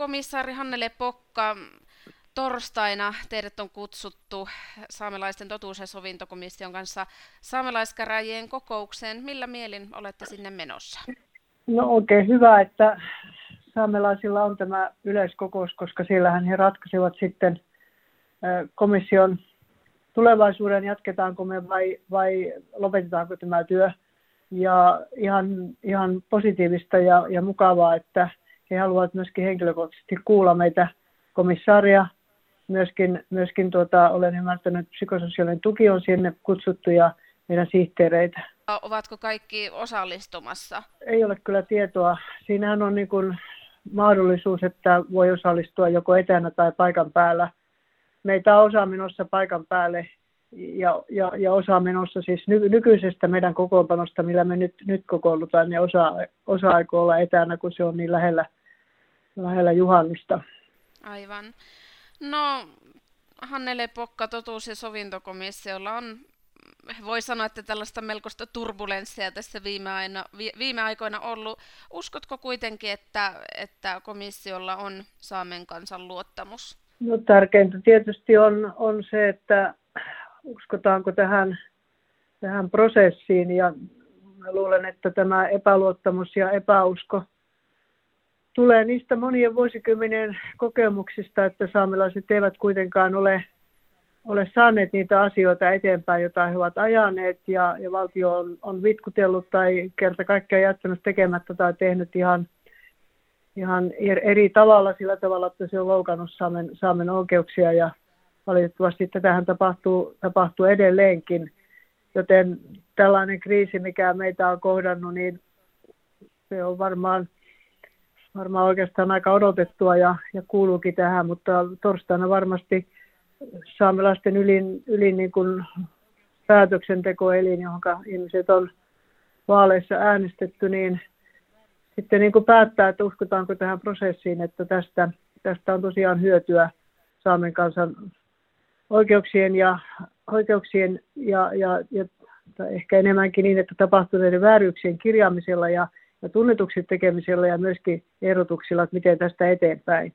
komissaari Hannele Pokka, torstaina teidät on kutsuttu saamelaisten totuus- ja sovintokomission kanssa saamelaiskäräjien kokoukseen. Millä mielin olette sinne menossa? No oikein hyvä, että saamelaisilla on tämä yleiskokous, koska siellähän he ratkaisevat sitten komission tulevaisuuden, jatketaanko me vai, vai lopetetaanko tämä työ. Ja ihan, ihan positiivista ja, ja mukavaa, että he haluavat myöskin henkilökohtaisesti kuulla meitä komissaaria. Myöskin, myöskin tuota, olen ymmärtänyt, että psykososiaalinen tuki on sinne kutsuttu ja meidän sihteereitä. Ovatko kaikki osallistumassa? Ei ole kyllä tietoa. Siinähän on niin kuin mahdollisuus, että voi osallistua joko etänä tai paikan päällä. Meitä on osa menossa paikan päälle ja, ja, ja osa menossa siis ny, nykyisestä meidän kokoonpanosta, millä me nyt, nyt kokoonnutaan, niin osa, osa aikoo olla etänä, kun se on niin lähellä, lähellä juhannusta. Aivan. No, Hannele Pokka, totuus- ja sovintokomissiolla on voi sanoa, että tällaista melkoista turbulenssia tässä viime, aina, viime aikoina ollut. Uskotko kuitenkin, että, että komissiolla on Saamen kansan luottamus? No, tärkeintä tietysti on, on se, että uskotaanko tähän, tähän prosessiin ja mä luulen, että tämä epäluottamus ja epäusko tulee niistä monien vuosikymmenien kokemuksista, että saamelaiset eivät kuitenkaan ole ole saaneet niitä asioita eteenpäin, joita he ovat ajaneet ja, ja valtio on, on vitkutellut tai kerta kaikkiaan jättänyt tekemättä tai tehnyt ihan, ihan eri tavalla sillä tavalla, että se on loukannut Saamen, Saamen oikeuksia ja valitettavasti tätähän tapahtuu, tapahtuu edelleenkin. Joten tällainen kriisi, mikä meitä on kohdannut, niin se on varmaan, varmaan oikeastaan aika odotettua ja, ja kuuluukin tähän, mutta torstaina varmasti – saamelaisten ylin, ylin niin kuin päätöksentekoelin, johon ihmiset on vaaleissa äänestetty, niin sitten niin kuin päättää, että uskotaanko tähän prosessiin, että tästä, tästä on tosiaan hyötyä Saamen kansan oikeuksien ja, oikeuksien ja, ja, ja ehkä enemmänkin niin, että tapahtuneiden vääryyksien kirjaamisella ja, tunnetuksi tekemisellä ja myöskin ehdotuksilla, että miten tästä eteenpäin.